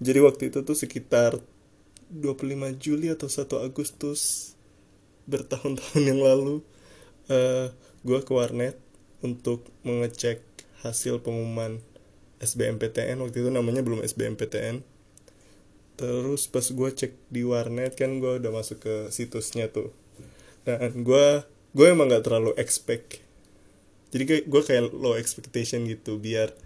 jadi waktu itu tuh sekitar 25 Juli atau 1 Agustus bertahun-tahun yang lalu uh, gue ke warnet untuk mengecek hasil pengumuman SBMPTN waktu itu namanya belum SBMPTN terus pas gue cek di warnet kan gue udah masuk ke situsnya tuh. Dan gue gue emang nggak terlalu expect. Jadi gue kayak low expectation gitu biar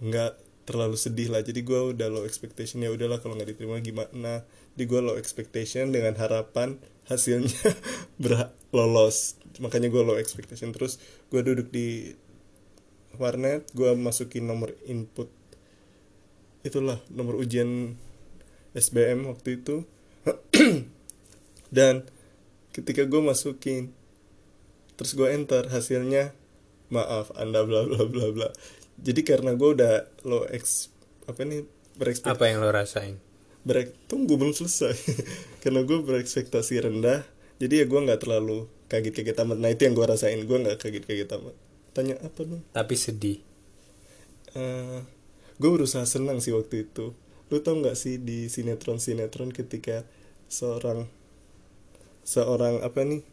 nggak terlalu sedih lah. Jadi gue udah low expectation ya udahlah kalau nggak diterima gimana? Di gue low expectation dengan harapan hasilnya ber lolos. Makanya gue low expectation. Terus gue duduk di warnet gue masukin nomor input itulah nomor ujian SBM waktu itu. Dan ketika gue masukin terus gue enter hasilnya maaf anda bla bla bla bla jadi karena gue udah lo ex apa nih berekspektasi apa yang lo rasain? Berek tunggu belum selesai. Karena gue berekspektasi rendah jadi ya gue nggak terlalu kaget kaget amat. Nah itu yang gue rasain. Gue nggak kaget kaget amat. Tanya apa dong? Tapi sedih. Uh, eh, gue berusaha senang sih waktu itu. Lu tau nggak sih di sinetron sinetron ketika seorang seorang apa nih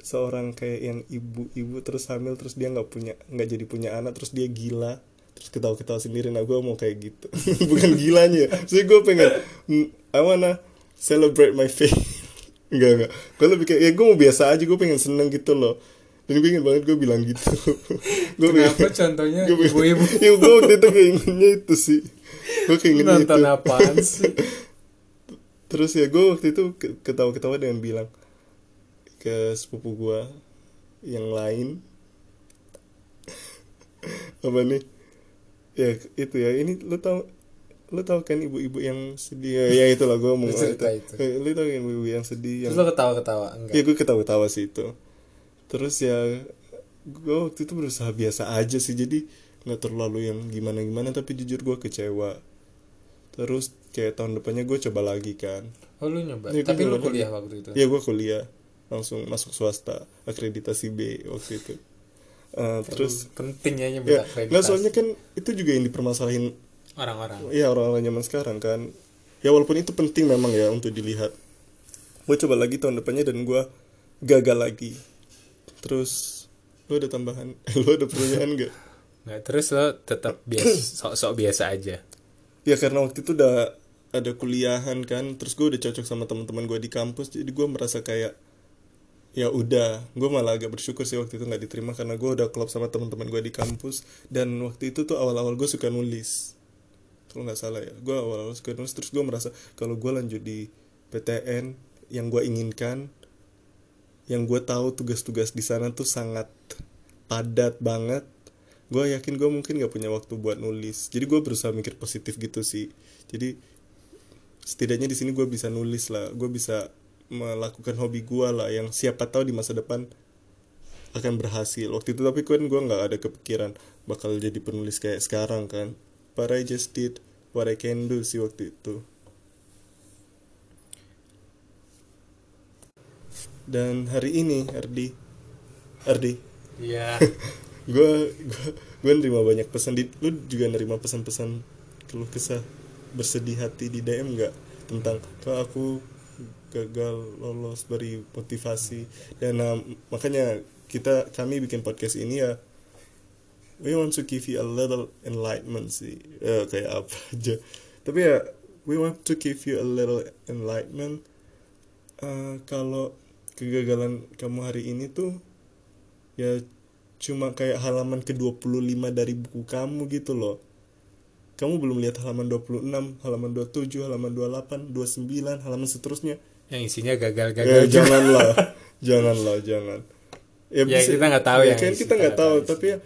seorang kayak yang ibu-ibu terus hamil terus dia nggak punya nggak jadi punya anak terus dia gila. Terus ketawa-ketawa sendiri nah gue mau kayak gitu. Bukan gilanya. Jadi gue pengen mm, I wanna celebrate my faith enggak enggak gue lebih kayak ya gue mau biasa aja gue pengen seneng gitu loh. Dan gue ingin banget gue bilang gitu. Gue kenapa pengen, contohnya ibu-ibu? Ya gue waktu itu keinginnya itu sih. Gue kayak nonton itu. apaan sih? Terus ya gue waktu itu ketawa-ketawa dengan bilang ke sepupu gue yang lain. Apa nih? Ya itu ya. Ini lo tau lo tau kan ibu-ibu yang sedih? Ya, ya itu lah gue mau itu. itu. Lo tau kan ibu-ibu yang sedih yang... terus lo ketawa-ketawa? Enggak. Ya gue ketawa-ketawa sih itu. Terus ya gue waktu itu berusaha biasa aja sih. Jadi nggak terlalu yang gimana gimana tapi jujur gue kecewa. Terus kayak tahun depannya gue coba lagi kan. Oh lu nyoba? Ya, tapi lu kuliah waktu itu? Ya gue kuliah langsung masuk swasta akreditasi B waktu itu. Uh, terus pentingnya ya, akreditasi. nggak soalnya kan itu juga yang dipermasalahin orang-orang. Iya orang-orang zaman sekarang kan. Ya walaupun itu penting memang ya untuk dilihat. Gue coba lagi tahun depannya dan gue gagal lagi. Terus lu ada tambahan? Lu ada pertanyaan gak nggak terus lo tetap biasa sok-sok biasa aja. Ya karena waktu itu udah ada kuliahan kan terus gue udah cocok sama teman-teman gue di kampus jadi gue merasa kayak ya udah gue malah agak bersyukur sih waktu itu nggak diterima karena gue udah klop sama teman-teman gue di kampus. Dan waktu itu tuh awal-awal gue suka nulis. Kalau nggak salah ya gue awal-awal suka nulis terus gue merasa kalau gue lanjut di PTN yang gue inginkan yang gue tahu tugas-tugas di sana tuh sangat padat banget. Gue yakin gue mungkin gak punya waktu buat nulis. Jadi gue berusaha mikir positif gitu sih. Jadi setidaknya di sini gue bisa nulis lah gue bisa melakukan hobi gue lah yang siapa tahu di masa depan akan berhasil. Waktu itu tapi kan gue nggak ada kepikiran bakal jadi penulis kayak sekarang kan. But I just did what I can do sih waktu itu. Dan hari ini Ardi Ardi iya. Gue gue gue nerima banyak pesan. Di lu juga nerima pesan-pesan keluh kesah bersedih hati di DM nggak tentang kalau aku gagal lolos beri motivasi dan uh, makanya kita kami bikin podcast ini ya we want to give you a little enlightenment sih ya, kayak apa aja tapi ya we want to give you a little enlightenment uh, kalau kegagalan kamu hari ini tuh ya cuma kayak halaman ke-25 dari buku kamu gitu loh. Kamu belum lihat halaman 26, halaman 27, halaman 28, 29, halaman seterusnya. Yang isinya gagal-gagal. Ya, janganlah. janganlah, jangan. Ya, ya bisa, kita nggak tahu ya. Kan kita nggak tahu, tapi ya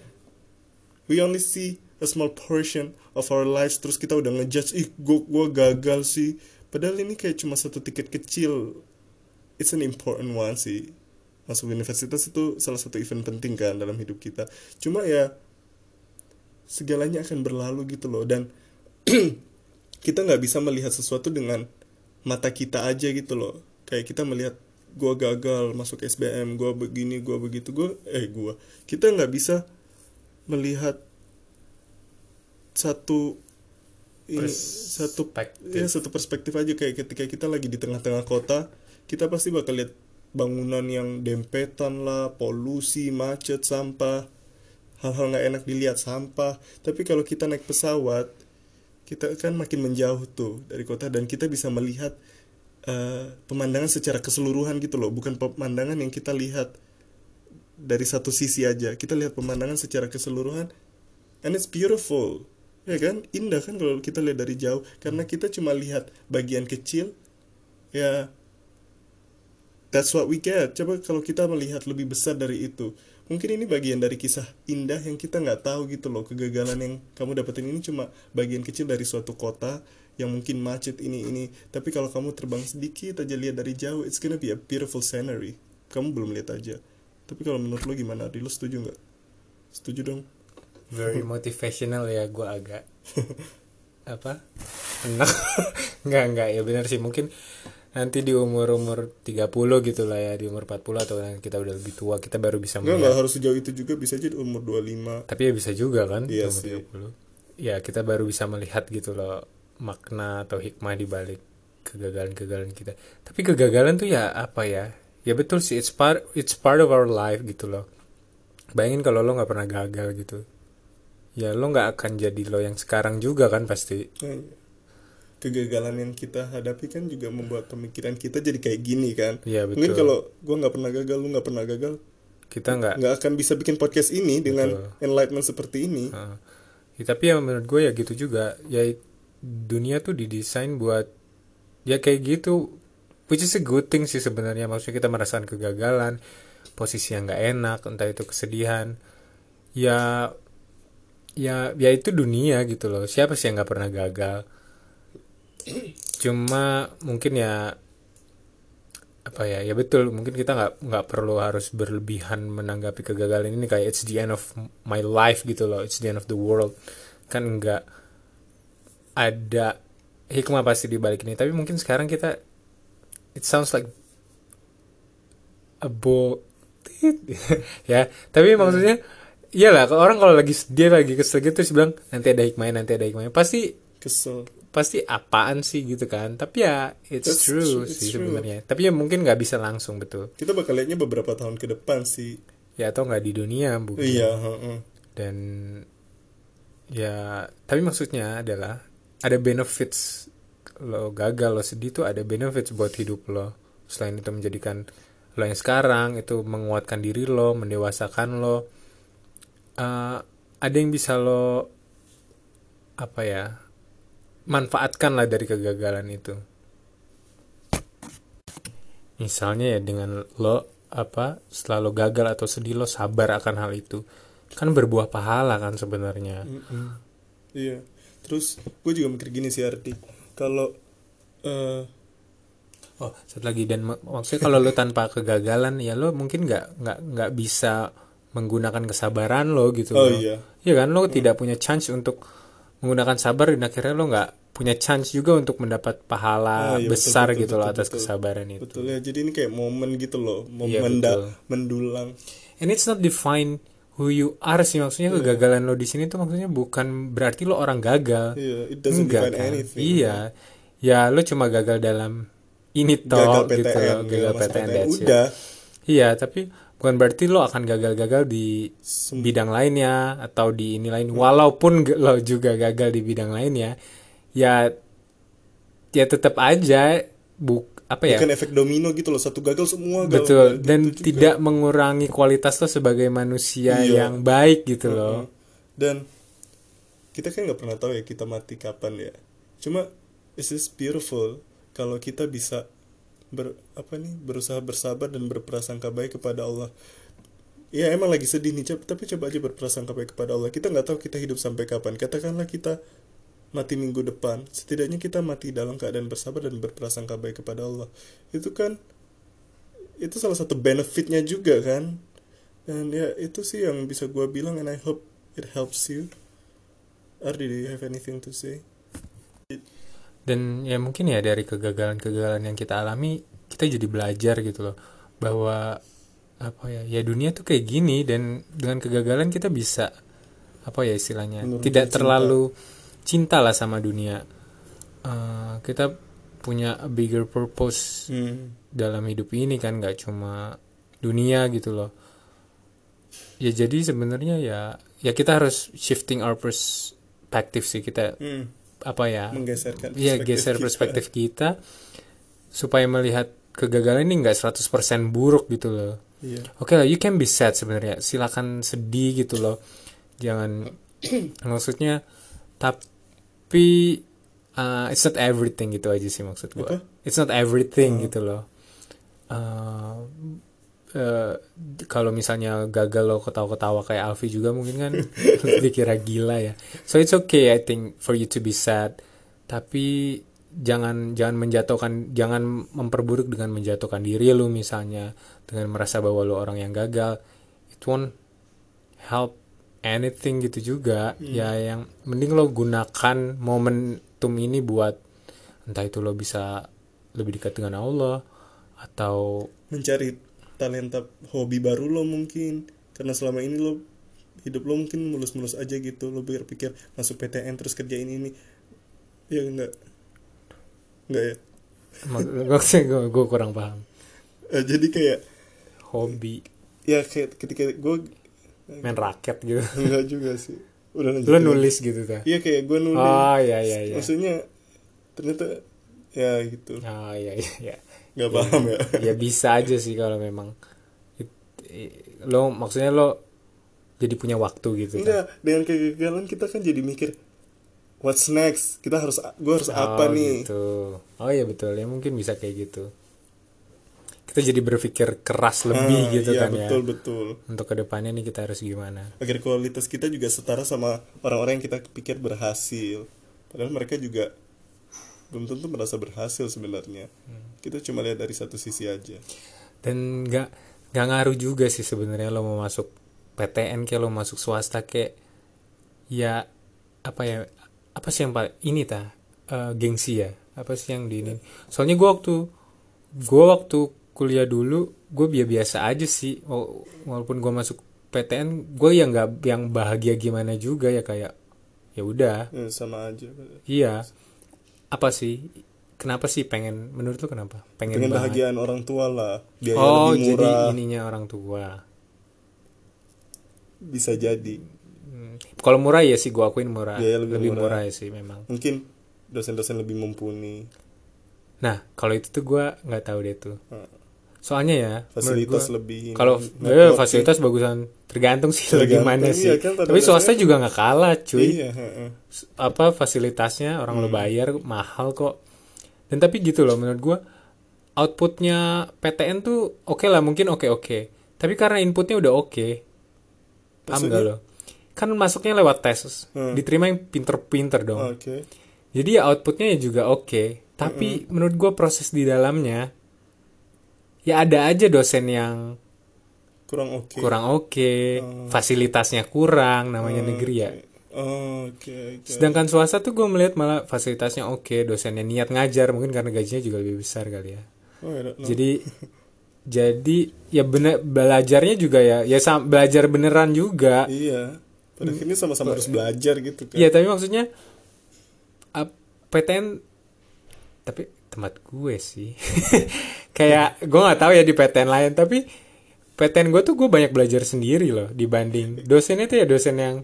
we only see a small portion of our lives terus kita udah ngejudge ih gua gua gagal sih padahal ini kayak cuma satu tiket kecil it's an important one sih masuk universitas itu salah satu event penting kan dalam hidup kita cuma ya segalanya akan berlalu gitu loh dan kita nggak bisa melihat sesuatu dengan mata kita aja gitu loh. Kayak kita melihat gue gagal masuk SBM gue begini gue begitu. Gue eh gue kita nggak bisa melihat satu ini satu Perspektif. ya satu perspektif aja. Kayak ketika kita lagi di tengah-tengah kota kita pasti bakal lihat bangunan yang dempetan lah polusi macet sampah. Hal-hal nggak enak dilihat sampah. Tapi kalau kita naik pesawat kita kan makin menjauh tuh dari kota dan kita bisa melihat eh, pemandangan secara keseluruhan gitu loh. Bukan pemandangan yang kita lihat dari satu sisi aja. Kita lihat pemandangan secara keseluruhan and it's beautiful. Ya kan? Indah kan kalau kita lihat dari jauh. Karena kita cuma lihat bagian kecil ya that's what we get. Coba kalau kita melihat lebih besar dari itu mungkin ini bagian dari kisah indah yang kita nggak tahu gitu loh kegagalan yang kamu dapetin ini cuma bagian kecil dari suatu kota yang mungkin macet ini ini. Tapi kalau kamu terbang sedikit aja lihat dari jauh it's gonna be a beautiful scenery. Kamu belum lihat aja. Tapi kalau menurut lo gimana? Adi lo setuju nggak? Setuju dong. Very motivational ya gue agak apa? Enak. Nggak nggak. Ya benar sih. Mungkin nanti di umur umur 30 gitu lah ya di umur 40 atau kita udah lebih tua kita baru bisa Enggak, melihat. nggak harus sejauh itu juga bisa aja di umur 25 tapi ya bisa juga kan di Iya umur sih. 30 ya kita baru bisa melihat gitu loh makna atau hikmah di balik kegagalan-kegagalan kita. Tapi kegagalan tuh ya apa ya? Ya betul sih it's part it's part of our life gitu loh. Bayangin kalau lo nggak pernah gagal gitu. Ya lo nggak akan jadi lo yang sekarang juga kan pasti. Nah, kegagalan yang kita hadapi kan juga membuat pemikiran kita jadi kayak gini kan. Iya, betul. mungkin kalau gua nggak pernah gagal lu nggak pernah gagal kita nggak nggak akan bisa bikin podcast ini dengan enlightenment seperti ini. Heeh. Ya, tapi yang menurut gue ya gitu juga. Ya dunia tuh didesain buat ya kayak gitu. Which is a good thing sih sebenarnya. Maksudnya kita merasakan kegagalan posisi yang nggak enak entah itu kesedihan. Ya ya ya itu dunia gitu loh. Siapa sih yang nggak pernah gagal cuma mungkin ya apa ya ya betul mungkin kita nggak nggak perlu harus berlebihan menanggapi kegagalan ini kayak it's the end of my life gitu loh it's the end of the world. Kan nggak ada hikmah pasti di balik ini. Tapi mungkin sekarang kita it sounds like a bull ya. Tapi maksudnya iyalah kalau orang kalau lagi dia lagi kesel gitu terus bilang nanti ada hikmahnya nanti ada hikmahnya. Pasti kesel pasti apaan sih gitu kan. Tapi ya it's That's true true, it's sih sebenarnya. Tapi ya mungkin nggak bisa langsung betul. Kita bakal lihatnya beberapa tahun ke depan sih. Ya atau nggak di dunia mungkin. Iya heeh. dan ya tapi maksudnya adalah ada benefits lo gagal lo sedih tuh ada benefits buat hidup lo. Selain itu menjadikan lo yang sekarang itu menguatkan diri lo mendewasakan lo. Eh, ada yang bisa lo apa ya manfaatkan lah dari kegagalan itu. Misalnya ya dengan lo apa setelah lo gagal atau sedih lo sabar akan hal itu. Kan berbuah pahala kan sebenarnya. Mm-mm. iya. Terus gue juga mikir gini sih Ardi kalau eh oh satu lagi. Dan mak- maksudnya kalau lo tanpa kegagalan ya lo mungkin nggak nggak nggak bisa menggunakan kesabaran lo gitu oh loh. iya. Iya kan? Lo tidak punya chance untuk menggunakan sabar dan akhirnya lo nggak punya chance juga untuk mendapat pahala Ah, iya, betul, besar betul, gitu loh betul, atas betul. kesabaran itu. betul ya jadi ini kayak momen gitu loh Iya, momen betul. mendulang And it's not define who you are sih maksudnya kegagalan lo di sini tuh maksudnya bukan berarti lo orang gagal. iya it doesn't Enggak define kan? anything Iya. Ya lo cuma gagal dalam ini toh gagal gitu PTN loh, gagal PTN, that's it. udah Iya, tapi bukan berarti lo akan gagal-gagal di bidang lainnya atau di ini lain. Walaupun ge- lo juga gagal di bidang lainnya, ya ya tetap aja buk apa ya? bukan efek domino gitu loh satu gagal semua gagal Betul, Gitu dan juga. tidak mengurangi kualitas lo sebagai manusia Iya. yang baik gitu loh. dan kita kan nggak pernah tahu ya kita mati kapan ya cuma it's just beautiful kalau kita bisa ber apa nih berusaha bersabar dan berprasangka baik kepada Allah. Ya emang lagi sedih nih tapi coba aja berprasangka baik kepada Allah. Kita nggak tahu kita hidup sampai kapan. Katakanlah kita mati minggu depan setidaknya kita mati dalam keadaan bersabar dan berprasangka baik kepada Allah. Itu kan itu salah satu benefitnya juga kan? Dan ya itu sih yang bisa gua bilang and I hope it helps you. Ardi do you have anything to say Dan ya mungkin ya dari kegagalan-kegagalan yang kita alami, kita jadi belajar gitu loh bahwa apa ya ya dunia tuh kayak gini dan dengan kegagalan kita bisa apa ya istilahnya Menurunkan tidak cinta. terlalu cinta lah sama dunia Eh, kita punya a bigger purpose Hmm. dalam hidup ini kan nggak cuma dunia gitu loh ya jadi sebenarnya ya ya kita harus shifting our perspective sih kita Hmm. Apa ya Menggeserkan Iya perspektif geser kita. perspektif kita supaya melihat kegagalan ini nggak 100% buruk gitu loh. Iya. Oke lah, you can be sad sebenarnya. Silakan sedih gitu loh. Jangan maksudnya tapi uh, it's not everything gitu aja sih maksud gua. It's not everything Oh. gitu loh. Uh, eh, kalau misalnya gagal lo ketawa-ketawa kayak Alfi juga mungkin kan dikira gila ya. So it's okay I think for you to be sad. Tapi jangan jangan menjatuhkan jangan memperburuk dengan menjatuhkan diri lu misalnya dengan merasa bahwa lu orang yang gagal. It won't help anything gitu juga. Ya yang mending lo gunakan momentum ini buat entah itu lo bisa lebih dekat dengan Allah atau Mencari talenta hobi baru lo mungkin. Karena selama ini lo hidup lo mungkin mulus-mulus aja gitu. Lo berpikir masuk PTN terus kerjain ini. Ya enggak. Enggak ya? Maksudnya gue kurang paham. Eh, jadi kayak hobi. Ya kayak ketika gue main raket gitu. Enggak juga sih. Udah lanjut lo nulis gitu kan iya kayak gue nulis. Oh iya iya iya. Maksudnya ternyata ya gitu. Oh iya iya iya nggak paham ya. ya bisa aja sih kalau memang. It- lo maksudnya lo jadi punya waktu gitu kan? enggak dengan kegagalan kita kan jadi mikir what's next? Kita harus gue harus apa Oh, nih? gitu. oh iya betul. Ya mungkin bisa kayak gitu. Kita jadi berpikir keras lebih Ah, gitu iya, kan ya. betul betul. Untuk ke depannya nih kita harus gimana? Agar kualitas kita juga setara sama orang-orang yang kita pikir berhasil. Padahal mereka juga belum tentu merasa berhasil sebenarnya. Hmm. kita cuma lihat dari satu sisi aja. Dan nggak nggak ngaruh juga sih sebenarnya lo mau masuk PTN kayak lo masuk swasta kayak ya apa ya apa sih yang paling ini ta Eh, gengsi ya? Apa sih yang di ini? Soalnya gua waktu gua waktu kuliah dulu gue biasa biasa aja sih. Wal- walaupun gua masuk PTN gue yang nggak yang bahagia gimana juga ya kayak ya udah. Ya, sama aja. Iya apa sih kenapa sih pengen menurut lo kenapa pengen bahagia bahagiaan orang tua lah biaya oh lebih jadi murah ininya orang tua bisa jadi Hmm. Kalau murah ya sih gua akuin murah. Biaya lebih, lebih murah. murah. ya sih memang. mungkin dosen-dosen lebih mumpuni Nah, kalau itu tuh gua nggak tahu deh tuh. Nah, Soalnya ya, fasilitas gua, lebih kalau eh, fasilitas bagusan tergantung sih Tergantung, gimana iya sih. kan, Tapi swasta juga nggak kalah, cuy. iya. Apa fasilitasnya orang Hmm. lo bayar mahal kok. Dan tapi gitu loh menurut gua outputnya PTN tuh oke lah mungkin oke oke. Tapi karena inputnya udah oke, paham Maksudnya? gak lo? Kan masuknya lewat tes, Hmm. diterima yang pinter-pinter dong. oke Jadi ya outputnya ya juga oke. Tapi menurut gue proses di dalamnya ya ada aja dosen yang kurang oke kurang oke, Oh. fasilitasnya kurang, namanya Oh, negeri ya. oke oke oke. Sedangkan swasta tuh gue melihat malah fasilitasnya oke, dosennya niat ngajar mungkin karena gajinya juga lebih besar kali ya. Oh, know. Jadi jadi ya bener belajarnya juga ya ya sam- belajar beneran juga. iya pada akhirnya sama-sama harus belajar gitu kan Iya tapi maksudnya ap- PTN tapi tempat gue sih kayak gue nggak tahu ya di PTN lain tapi PTN gue tuh gue banyak belajar sendiri loh dibanding dosennya tuh ya dosen yang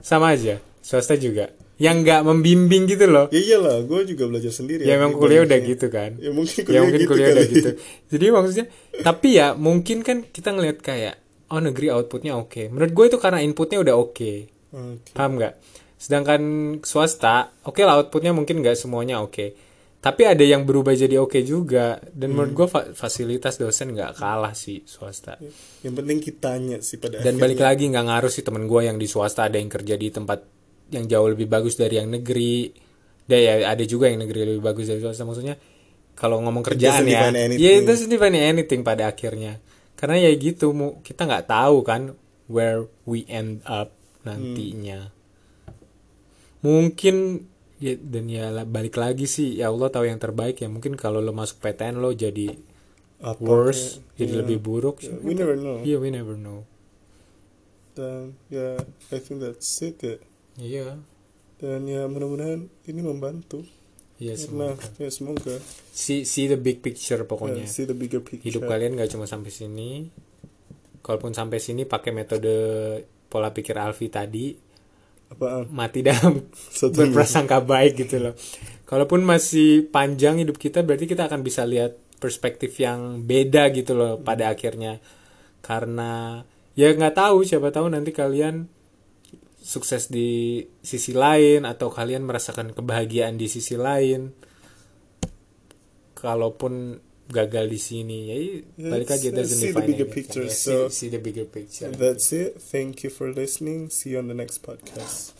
sama aja swasta juga. Yang nggak membimbing gitu loh. Ya iyalah gue juga belajar sendiri ya emang kuliah udah gitu kan. Ya mungkin ya kuliah mungkin gitu kuliah kali. udah gitu. Jadi maksudnya tapi ya mungkin kan kita ngelihat kayak oh negeri outputnya oke. Menurut gue itu karena inputnya udah oke. Oke. paham nggak? Sedangkan swasta oke lah outputnya mungkin nggak semuanya oke tapi ada yang berubah jadi oke juga. Dan menurut gue fa- fasilitas dosen nggak kalah sih swasta. Yang penting kitanya sih pada dan akhirnya. balik lagi nggak ngaruh sih temen gue yang di swasta ada yang kerja di tempat yang jauh lebih bagus dari yang negeri. Dan ya ada juga yang negeri lebih bagus dari swasta. Maksudnya kalau ngomong kerjaan ya ya itu define anything pada akhirnya. Karena ya gitu kita nggak tahu kan where we end up nantinya. Mungkin ya, dan ya balik lagi sih ya Allah tahu yang terbaik ya mungkin kalau lo masuk PTN lo jadi Apa worse kayak- jadi iya. lebih buruk Yeah, we never know Iya, we never know. dan ya I think that's it ya Iya. dan ya mudah-mudahan ini membantu Iya karena semoga. ya semoga See, see the big picture pokoknya. ya, see the bigger picture Hidup kalian gak cuma sampai sini. Kalaupun sampai sini pakai metode pola pikir Alfi tadi, apaan mati dalam Satu berprasangka baik gitu loh. Kalaupun masih panjang hidup kita, berarti kita akan bisa lihat perspektif yang beda gitu loh pada akhirnya. Karena ya nggak tahu, siapa tahu nanti kalian sukses di sisi lain atau kalian merasakan kebahagiaan di sisi lain. Kalaupun gagal di sini, ya balik Let's, aja uh, doesn't see the bigger anything. picture, Yeah, so- see, see the bigger picture. that's it thank you for listening see you on the next podcast